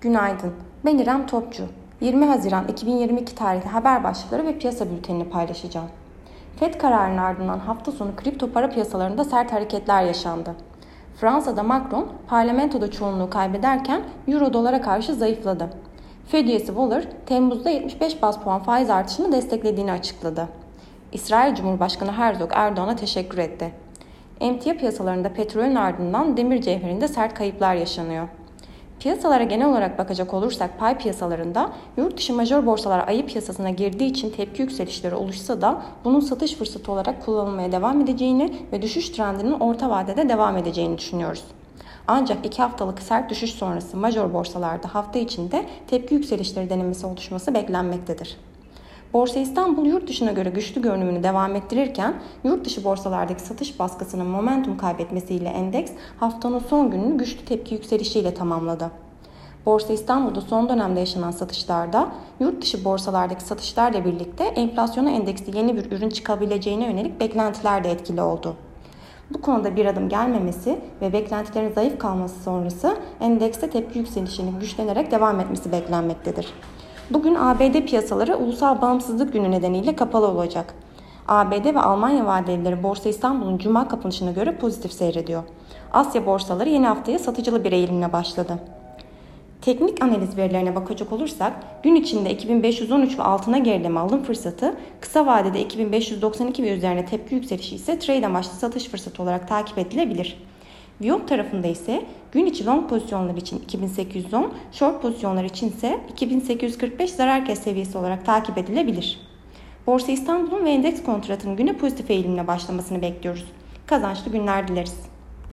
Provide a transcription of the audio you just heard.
Günaydın. Ben İrem Topçu. 20 Haziran 2022 tarihli haber başlıkları ve piyasa bültenini paylaşacağım. FED kararının ardından hafta sonu kripto para piyasalarında sert hareketler yaşandı. Fransa'da Macron parlamentoda çoğunluğu kaybederken euro dolara karşı zayıfladı. Fed üyesi Waller, Temmuz'da 75 bas puan faiz artışını desteklediğini açıkladı. İsrail Cumhurbaşkanı Herzog Erdoğan'a teşekkür etti. Emtia piyasalarında petrolün ardından demir cevherinde sert kayıplar yaşanıyor. Piyasalara genel olarak bakacak olursak pay piyasalarında yurt dışı major borsalar ayı piyasasına girdiği için tepki yükselişleri oluşsa da bunun satış fırsatı olarak kullanılmaya devam edeceğini ve düşüş trendinin orta vadede devam edeceğini düşünüyoruz. Ancak iki haftalık sert düşüş sonrası major borsalarda hafta içinde tepki yükselişleri denemesi oluşması beklenmektedir. Borsa İstanbul yurt dışına göre güçlü görünümünü devam ettirirken yurt dışı borsalardaki satış baskısının momentum kaybetmesiyle endeks haftanın son gününü güçlü tepki yükselişiyle tamamladı. Borsa İstanbul'da son dönemde yaşanan satışlarda yurt dışı borsalardaki satışlarla birlikte enflasyona endeksli yeni bir ürün çıkabileceğine yönelik beklentiler de etkili oldu. Bu konuda bir adım gelmemesi ve beklentilerin zayıf kalması sonrası endekste tepki yükselişinin güçlenerek devam etmesi beklenmektedir. Bugün ABD piyasaları Ulusal Bağımsızlık Günü nedeniyle kapalı olacak. ABD ve Almanya vadelileri Borsa İstanbul'un cuma kapanışına göre pozitif seyrediyor. Asya borsaları yeni haftaya satıcılı bir eğilimle başladı. Teknik analiz verilerine bakacak olursak gün içinde 2513 ve altına gerileme alım fırsatı, kısa vadede 2592 ve üzerine tepki yükselişi ise trade amaçlı satış fırsatı olarak takip edilebilir. Viyop tarafında ise gün içi long pozisyonlar için 2810, short pozisyonlar için ise 2845 zarar kes seviyesi olarak takip edilebilir. Borsa İstanbul'un ve endeks kontratının güne pozitif eğilimle başlamasını bekliyoruz. Kazançlı günler dileriz.